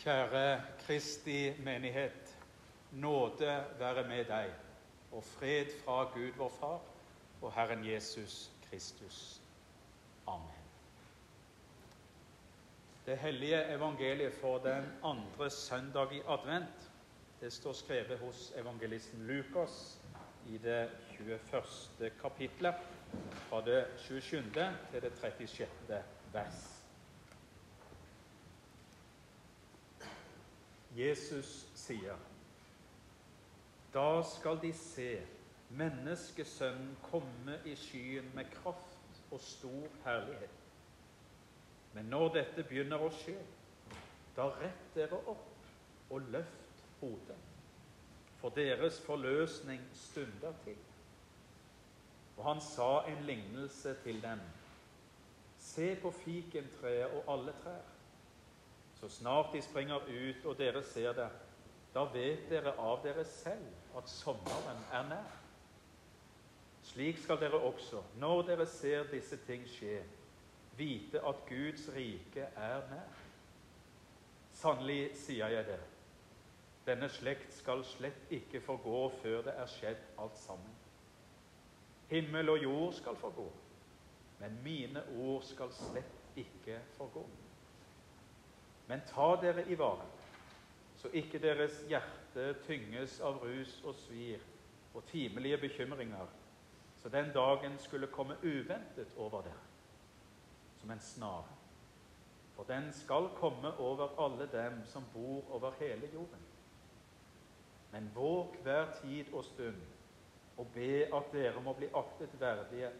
Kjære Kristi menighet. Nåde være med deg, og fred fra Gud vår Far og Herren Jesus Kristus. Amen. Det hellige evangeliet for den andre søndag i advent det står skrevet hos evangelisten Lukas i det 21. kapitlet, fra det 27. til det 36. vers. Jesus sier, Da skal de se menneskesønnen komme i skyen med kraft og stor herlighet. Men når dette begynner å skje, da rett dere opp og løft hodet, for deres forløsning stunder til. Og han sa en lignelse til dem. Se på fikentreet og alle trær. Så snart de springer ut og dere ser det, da vet dere av dere selv at sommeren er nær. Slik skal dere også, når dere ser disse ting skje, vite at Guds rike er nær. Sannelig sier jeg dere, denne slekt skal slett ikke forgå før det er skjedd alt sammen. Himmel og jord skal forgå, men mine ord skal slett ikke forgå. Men ta dere i vare, så ikke deres hjerte tynges av rus og svir og timelige bekymringer, så den dagen skulle komme uventet over dere, som en snare. For den skal komme over alle dem som bor over hele jorden. Men våg hver tid og stund og be at dere må bli aktet verdige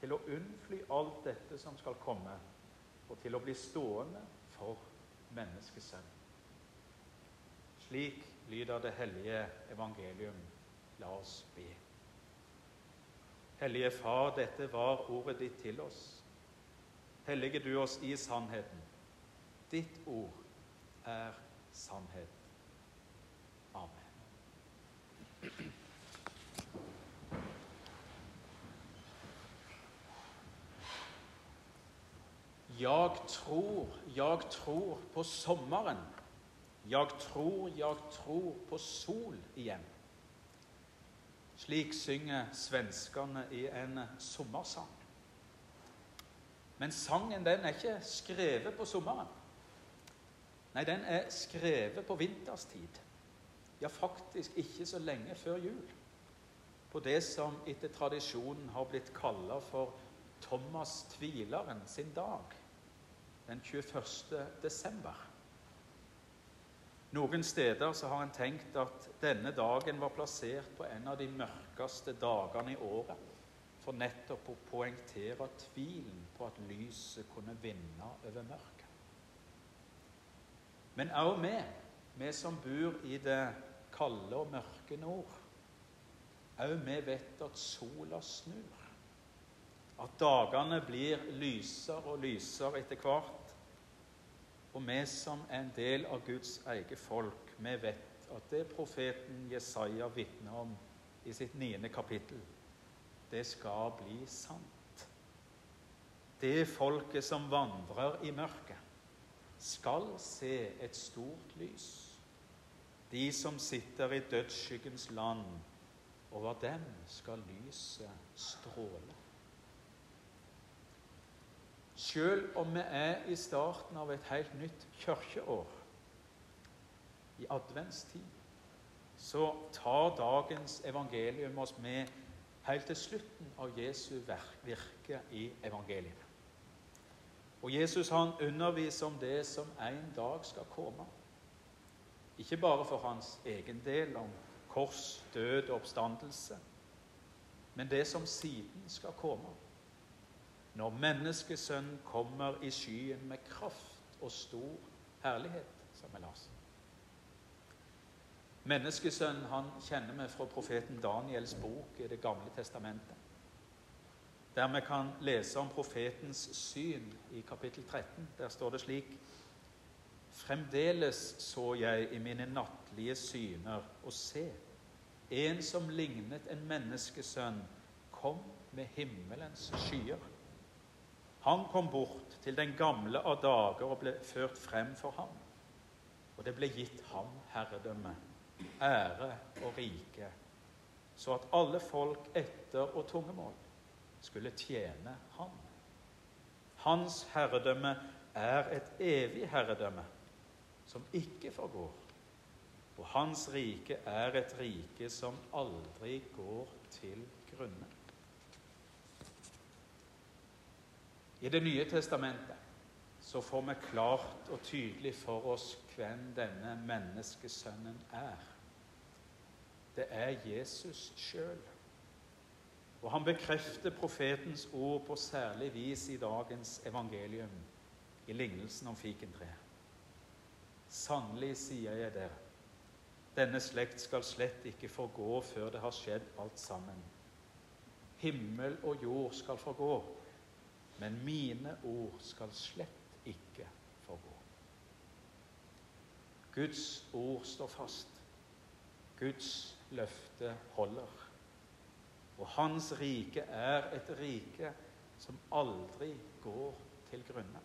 til å unnfly alt dette som skal komme, og til å bli stående for menneskesønn. Slik lyder det hellige evangelium. La oss be. Hellige Far, dette var ordet ditt til oss. Hellige du oss i sannheten. Ditt ord er sannhet. Amen. Jeg tror, jeg tror på sommeren. Jeg tror, jeg tror på sol igjen. Slik synger svenskene i en sommersang. Men sangen den er ikke skrevet på sommeren. Nei, den er skrevet på vinterstid. Ja, faktisk ikke så lenge før jul. På det som etter tradisjonen har blitt kalla for Thomas tvileren sin dag den 21. desember. Noen steder så har en tenkt at denne dagen var plassert på en av de mørkeste dagene i året, for nettopp å poengtere tvilen på at lyset kunne vinne over mørket. Men også vi, vi som bor i det kalde og mørke nord, også vi vet at sola snur. At dagene blir lysere og lysere etter hvert, og vi som er en del av Guds eget folk, vi vet at det profeten Jesaja vitner om i sitt niende kapittel, det skal bli sant. Det folket som vandrer i mørket, skal se et stort lys. De som sitter i dødsskyggens land, over dem skal lyset stråle. Selv om vi er i starten av et helt nytt kirkeår, i adventstid, så tar dagens evangelium oss med helt til slutten av Jesu virke i evangeliet. Og Jesus han underviser om det som en dag skal komme. Ikke bare for hans egen del, om kors, død og oppstandelse, men det som siden skal komme når menneskesønnen kommer i skyen med kraft og stor herlighet, som vi leser. Menneskesønnen han kjenner vi fra profeten Daniels bok i Det gamle testamentet. Der vi kan lese om profetens syn i kapittel 13. Der står det slik Fremdeles så jeg i mine nattlige syner og se, en som lignet en menneskesønn, kom med himmelens skyer. Han kom bort til den gamle av dager og ble ført frem for ham. Og det ble gitt ham herredømme, ære og rike, så at alle folk etter og tungemål skulle tjene ham. Hans herredømme er et evig herredømme som ikke forgår, og hans rike er et rike som aldri går til grunne. I Det nye testamentet så får vi klart og tydelig for oss hvem denne menneskesønnen er. Det er Jesus sjøl. Og han bekrefter profetens ord på særlig vis i dagens evangelium, i lignelsen om fikentreet. Sannelig sier jeg dere, denne slekt skal slett ikke forgå før det har skjedd alt sammen. Himmel og jord skal forgå, men mine ord skal slett ikke forgå. Guds ord står fast. Guds løfte holder. Og hans rike er et rike som aldri går til grunne.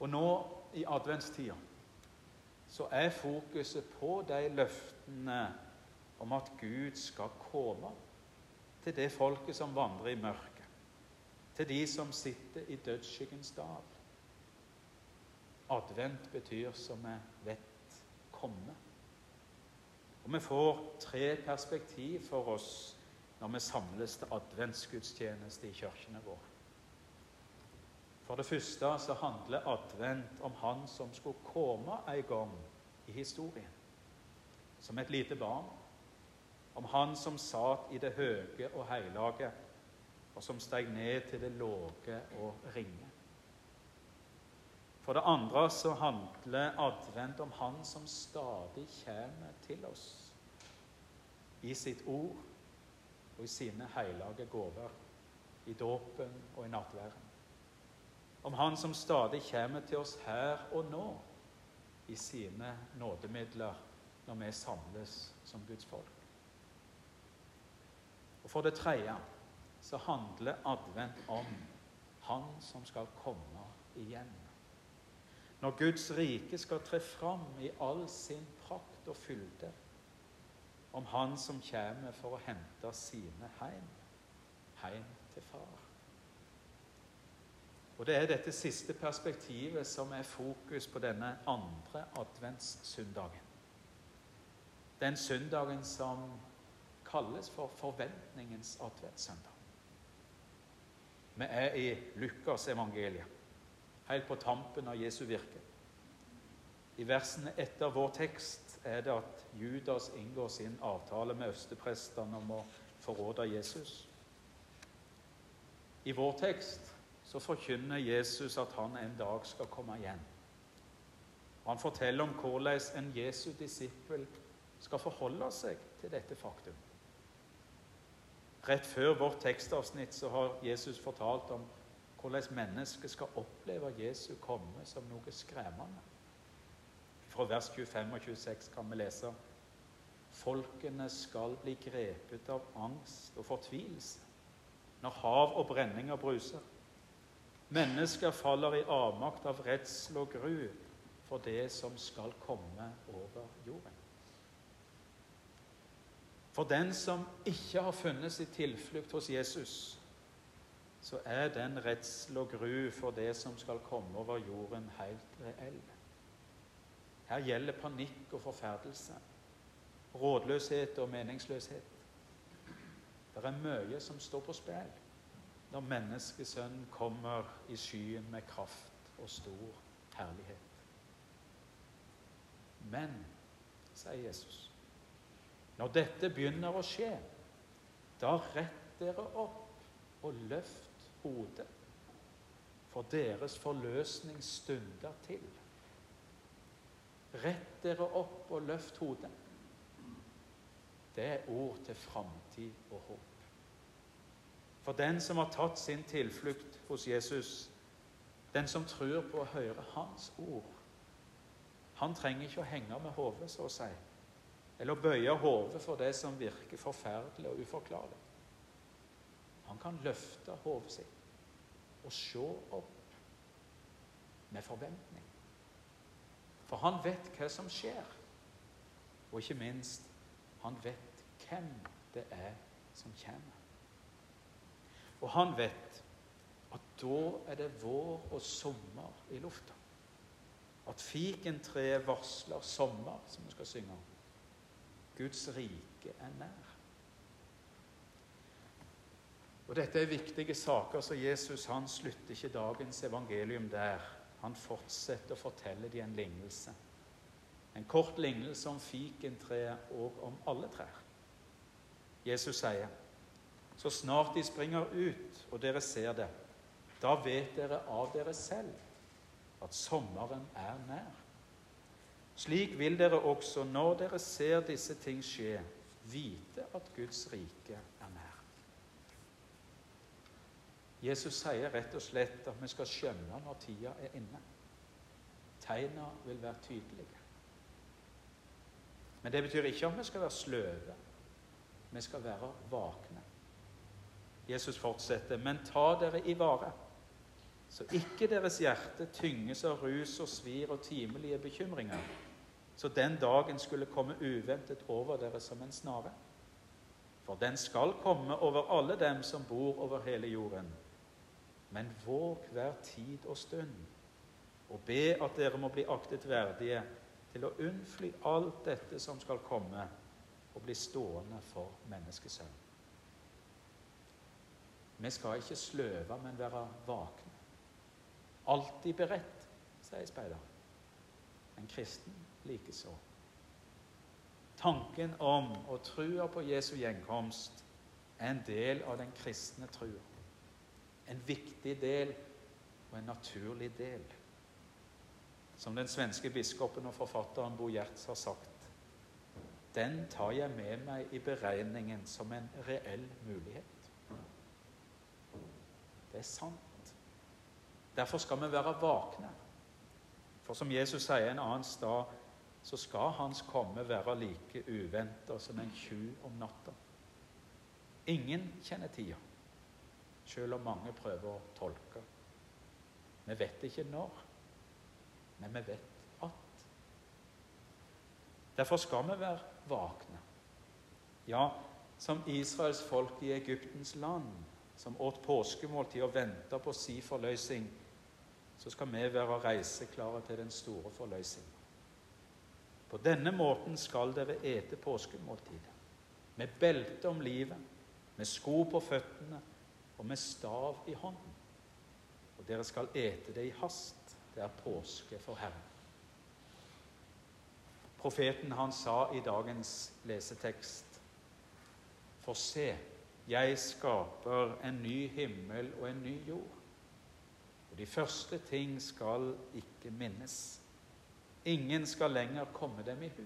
Og nå i adventstida så er fokuset på de løftene om at Gud skal komme til det folket som vandrer i mørket til de som sitter i dødsskyggens dal. Advent betyr, som vi vet, komme. Og vi får tre perspektiv for oss når vi samles til adventsgudstjeneste i kirkene våre. For det første så handler advent om han som skulle komme en gang i historien. Som et lite barn. Om han som satt i det høye og hellige og som steg ned til det låge og ringe. For det andre så handler advent om Han som stadig kommer til oss i sitt ord og i sine hellige gaver, i dåpen og i nattværen. Om Han som stadig kommer til oss her og nå i sine nådemidler når vi samles som Guds folk. Og for det tredje så handler advent om Han som skal komme igjen. Når Guds rike skal tre fram i all sin prakt og fylde. Om Han som kommer for å hente sine heim. Heim til Far. Og Det er dette siste perspektivet som er fokus på denne andre adventssøndagen. Den søndagen som kalles for forventningens adventssøndag. Vi er i Lukas evangeliet, helt på tampen av Jesu virke. I versene etter vår tekst er det at Judas inngår sin avtale med østeprestene om å forråde Jesus. I vår tekst så forkynner Jesus at han en dag skal komme igjen. Han forteller om hvordan en Jesu disippel skal forholde seg til dette faktum. Rett før vårt tekstavsnitt så har Jesus fortalt om hvordan mennesket skal oppleve Jesu komme som noe skremmende. Fra vers 25 og 26 kan vi lese Folkene skal bli grepet av angst og fortvilelse når hav og brenninger bruser. Mennesker faller i avmakt av redsel og gru for det som skal komme over jorden. For den som ikke har funnet sin tilflukt hos Jesus, så er den redsel og gru for det som skal komme over jorden, helt reell. Her gjelder panikk og forferdelse, rådløshet og meningsløshet. Det er mye som står på spill når menneskesønnen kommer i skyen med kraft og stor herlighet. Men, sier Jesus når dette begynner å skje, da rett dere opp og løft hodet, for deres forløsning stunder til. Rett dere opp og løft hodet. Det er ord til framtid og håp. For den som har tatt sin tilflukt hos Jesus, den som tror på å høre Hans ord, han trenger ikke å henge med hodet, så å si eller bøye hodet for det som virker forferdelig og uforklarlig. Han kan løfte hodet sitt og se opp med forventning. For han vet hva som skjer. Og ikke minst, han vet hvem det er som kommer. Og han vet at da er det vår og sommer i lufta. At fikentreet varsler sommer, som vi skal synge om. Guds rike er nær. Og Dette er viktige saker, så Jesus han slutter ikke dagens evangelium der. Han fortsetter å fortelle dem en lignelse. En kort lignelse om fikentreet og om alle trær. Jesus sier, 'Så snart de springer ut, og dere ser det, da vet dere av dere selv at sommeren er nær. Slik vil dere også, når dere ser disse ting skje, vite at Guds rike er nær. Jesus sier rett og slett at vi skal skjønne når tida er inne. Tegna vil være tydelige. Men det betyr ikke at vi skal være sløve. Vi skal være vakne. Jesus fortsetter, men ta dere i vare så ikke deres hjerte tynges av rus og svir og timelige bekymringer, så den dagen skulle komme uventet over dere som en snare. For den skal komme over alle dem som bor over hele jorden. Men våg hver tid og stund, og be at dere må bli aktet verdige til å unnfly alt dette som skal komme, og bli stående for menneskesønn. Vi skal ikke sløve, men være vakne. Alltid beredt, sier speideren. En kristen likeså. Tanken om og trua på Jesu gjenkomst er en del av den kristne trua. En viktig del og en naturlig del. Som den svenske biskopen og forfatteren Bo Gjertz har sagt den tar jeg med meg i beregningen som en reell mulighet. Det er sant. Derfor skal vi være vakne. For som Jesus sier en annen sted, så skal Hans komme være like uventa som en tjuv om natta. Ingen kjenner tida, selv om mange prøver å tolke. Vi vet ikke når, men vi vet at. Derfor skal vi være vakne. Ja, som Israels folk i Egyptens land, som åt påskemåltid og venta på si forløsning så skal vi være reiseklare til den store forløsning. På denne måten skal dere ete påskemåltidet. Med belte om livet, med sko på føttene og med stav i hånden. Og dere skal ete det i hast. Det er påske for Herren. Profeten han sa i dagens lesetekst For se, jeg skaper en ny himmel og en ny jord. Og de første ting skal ikke minnes. Ingen skal lenger komme dem i hu.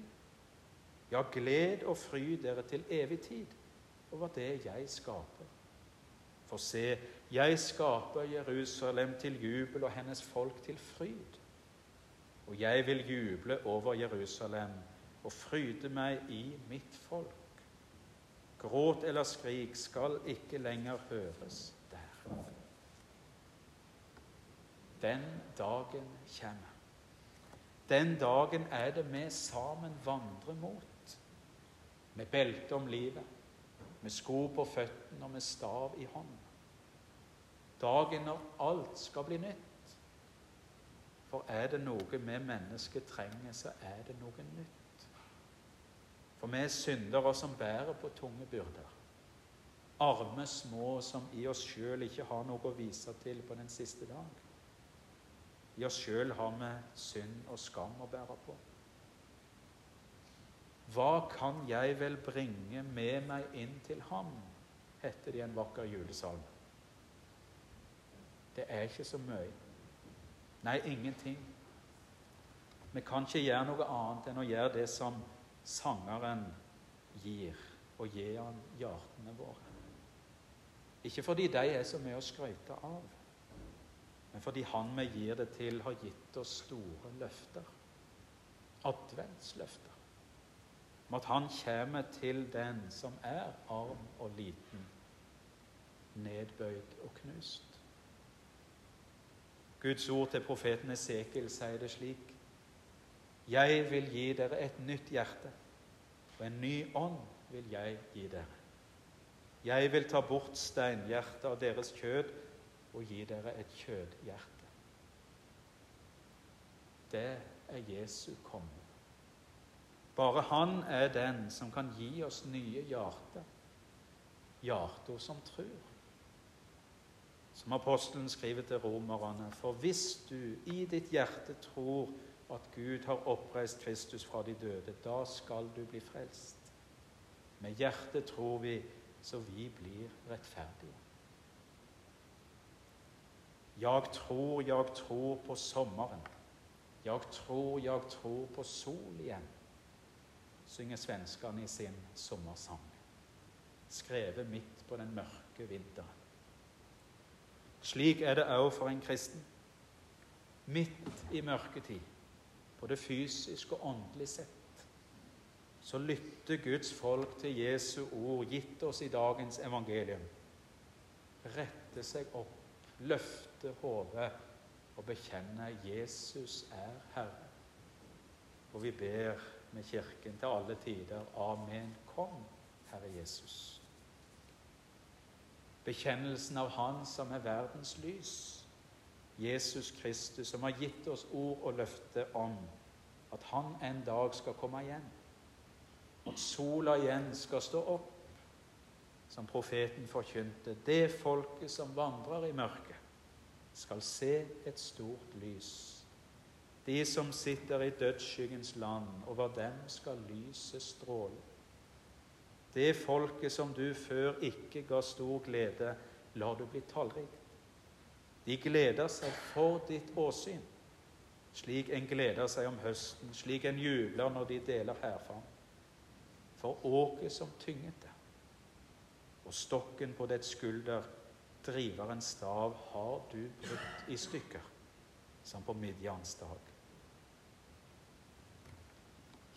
Ja, gled og fry dere til evig tid over det jeg skaper. For se, jeg skaper Jerusalem til jubel og hennes folk til fryd. Og jeg vil juble over Jerusalem og fryde meg i mitt folk. Gråt eller skrik skal ikke lenger høres der. Den dagen kommer. Den dagen er det vi sammen vandrer mot. Med belte om livet, med sko på føttene og med stav i hånden. Dagen når alt skal bli nytt. For er det noe vi mennesker trenger, så er det noe nytt. For vi er syndere som bærer på tunge byrder. Arme små som i oss sjøl ikke har noe å vise til på den siste dag. I oss sjøl har vi synd og skam å bære på. Hva kan jeg vel bringe med meg inn til ham? heter det i en vakker julesalme. Det er ikke så mye. Nei, ingenting. Vi kan ikke gjøre noe annet enn å gjøre det som sangeren gir, og gi han hjertene våre. Ikke fordi de er så mye å skryte av, men fordi Han vi gir det til, har gitt oss store løfter. Adventsløfter. Om at Han kommer til den som er arm og liten, nedbøyd og knust. Guds ord til profeten Esekiel sier det slik.: Jeg vil gi dere et nytt hjerte, og en ny ånd vil jeg gi dere. Jeg vil ta bort steinhjertet av deres kjød og gi dere et kjødhjerte. Det er Jesu komme. Bare han er den som kan gi oss nye hjerter, hjerter som tror. Som apostelen skriver til romerne, for hvis du i ditt hjerte tror at Gud har oppreist Kristus fra de døde, da skal du bli frelst. Med hjertet tror vi så vi blir rettferdige. Jeg tror, jeg tror på sommeren. Jeg tror, jeg tror på sol igjen, synger svenskene i sin sommersang, skrevet midt på den mørke vinteren. Slik er det òg for en kristen. Midt i mørketid, både fysisk og åndelig sett, så lytter Guds folk til Jesu ord, gitt oss i dagens evangelium. Rette seg opp, løfte hodet og bekjenne Jesus er Herre. Og vi ber med Kirken til alle tider Amen. Kom, Herre Jesus. Bekjennelsen av Han som er verdens lys, Jesus Kristus, som har gitt oss ord og løfte om at Han en dag skal komme igjen at sola igjen skal stå opp, som profeten forkynte. Det folket som vandrer i mørket, skal se et stort lys. De som sitter i dødsskyggens land, over dem skal lyset stråle. Det folket som du før ikke ga stor glede, lar du bli tallrikt. De gleder seg for ditt åsyn, slik en gleder seg om høsten, slik en jubler når de deler hærfang for åket som tynget det. Og stokken på dets skulder, driverens stav, har du brutt i stykker, som på Midjans dag.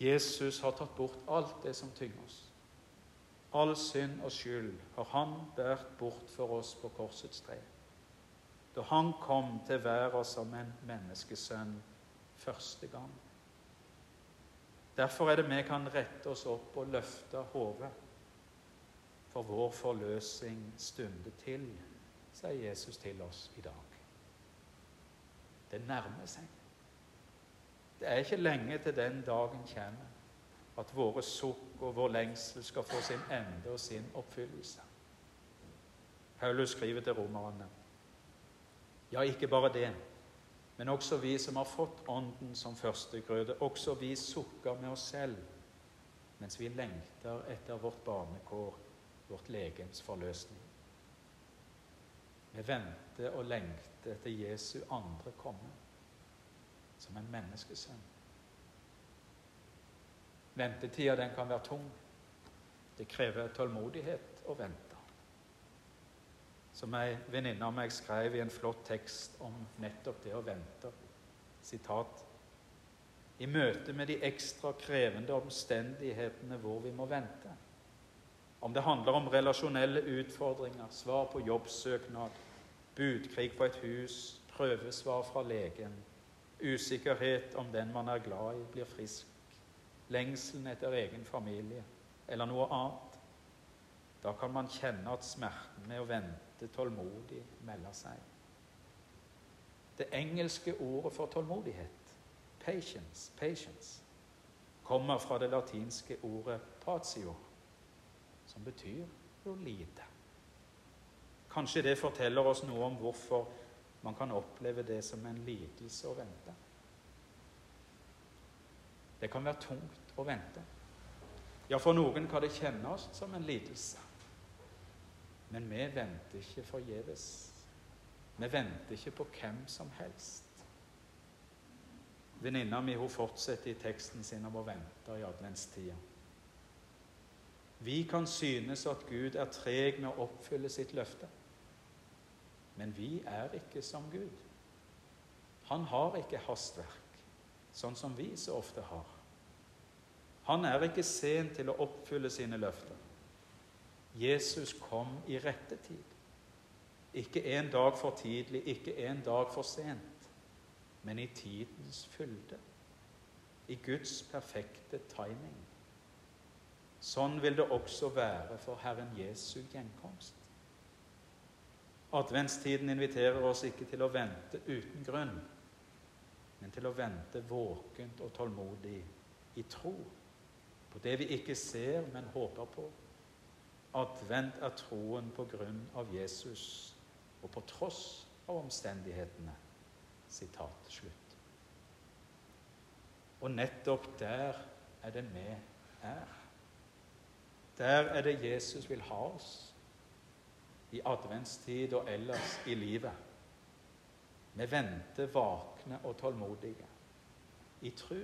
Jesus har tatt bort alt det som tynger oss. All synd og skyld har han båret bort for oss på korsets tre. Da han kom til verden som en menneskesønn første gang. Derfor er det vi kan rette oss opp og løfte hodet. For vår forløsning stunder til, sier Jesus til oss i dag. Det nærmer seg. Det er ikke lenge til den dagen kommer at våre sukk og vår lengsel skal få sin ende og sin oppfyllelse. Paulus skriver til romerne. Ja, ikke bare det. Men også vi som har fått Ånden som førstegrøde, også vi sukker med oss selv mens vi lengter etter vårt barnekår, vårt legems forløsning. Vi venter og lengter etter Jesu andre komme, som en menneskesønn. Ventetida den kan være tung. Det krever tålmodighet å vente som ei venninne av meg skrev i en flott tekst om nettopp det å vente. Sitat. I møte med de ekstra krevende omstendighetene hvor vi må vente. Om det handler om relasjonelle utfordringer, svar på jobbsøknad, budkrig på et hus, prøvesvar fra legen, usikkerhet om den man er glad i, blir frisk, lengselen etter egen familie eller noe annet. Da kan man kjenne at smerten med å vente tålmodig melder seg. Det engelske ordet for tålmodighet, patience, patience, kommer fra det latinske ordet patio, som betyr å lide. Kanskje det forteller oss noe om hvorfor man kan oppleve det som en lidelse å vente. Det kan være tungt å vente. Ja, for noen kan det kjennes som en lidelse. Men vi venter ikke forgjeves. Vi venter ikke på hvem som helst. Venninna mi fortsetter i teksten sin om å vente i adventstida. Vi kan synes at Gud er treg med å oppfylle sitt løfte. Men vi er ikke som Gud. Han har ikke hastverk, sånn som vi så ofte har. Han er ikke sen til å oppfylle sine løfter. Jesus kom i rette tid. Ikke en dag for tidlig, ikke en dag for sent, men i tidens fylde. i Guds perfekte timing. Sånn vil det også være for Herren Jesu gjenkomst. Adventstiden inviterer oss ikke til å vente uten grunn, men til å vente våkent og tålmodig i tro på det vi ikke ser, men håper på. Advent er troen på grunn av Jesus og på tross av omstendighetene. Sitat slutt. Og nettopp der er det vi er. Der er det Jesus vil ha oss i adventstid og ellers i livet. Vi venter vakne og tålmodige i tru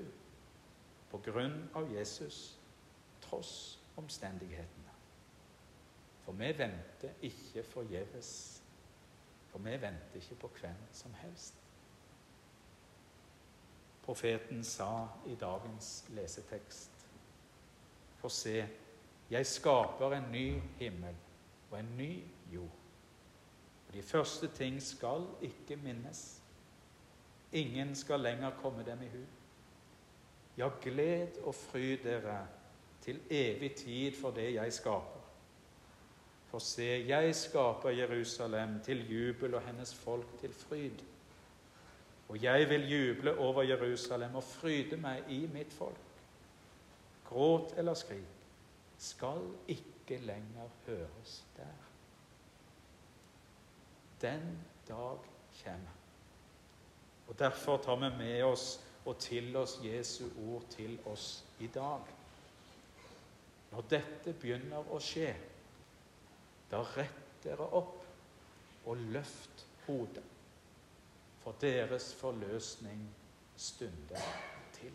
på grunn av Jesus, tross omstendighetene. For vi venter ikke forgjeves, for vi venter ikke på hvem som helst. Profeten sa i dagens lesetekst For se, jeg skaper en ny himmel og en ny jord. Og De første ting skal ikke minnes. Ingen skal lenger komme dem i hu. Ja, gled og fryd dere til evig tid for det jeg skaper. For se, jeg skaper Jerusalem til jubel og hennes folk til fryd. Og jeg vil juble over Jerusalem og fryde meg i mitt folk. Gråt eller skrik skal ikke lenger høres der. Den dag kommer. Og Derfor tar vi med oss og til oss Jesu ord til oss i dag. Når dette begynner å skje, da rett dere opp og løft hodet, for deres forløsning stunder til.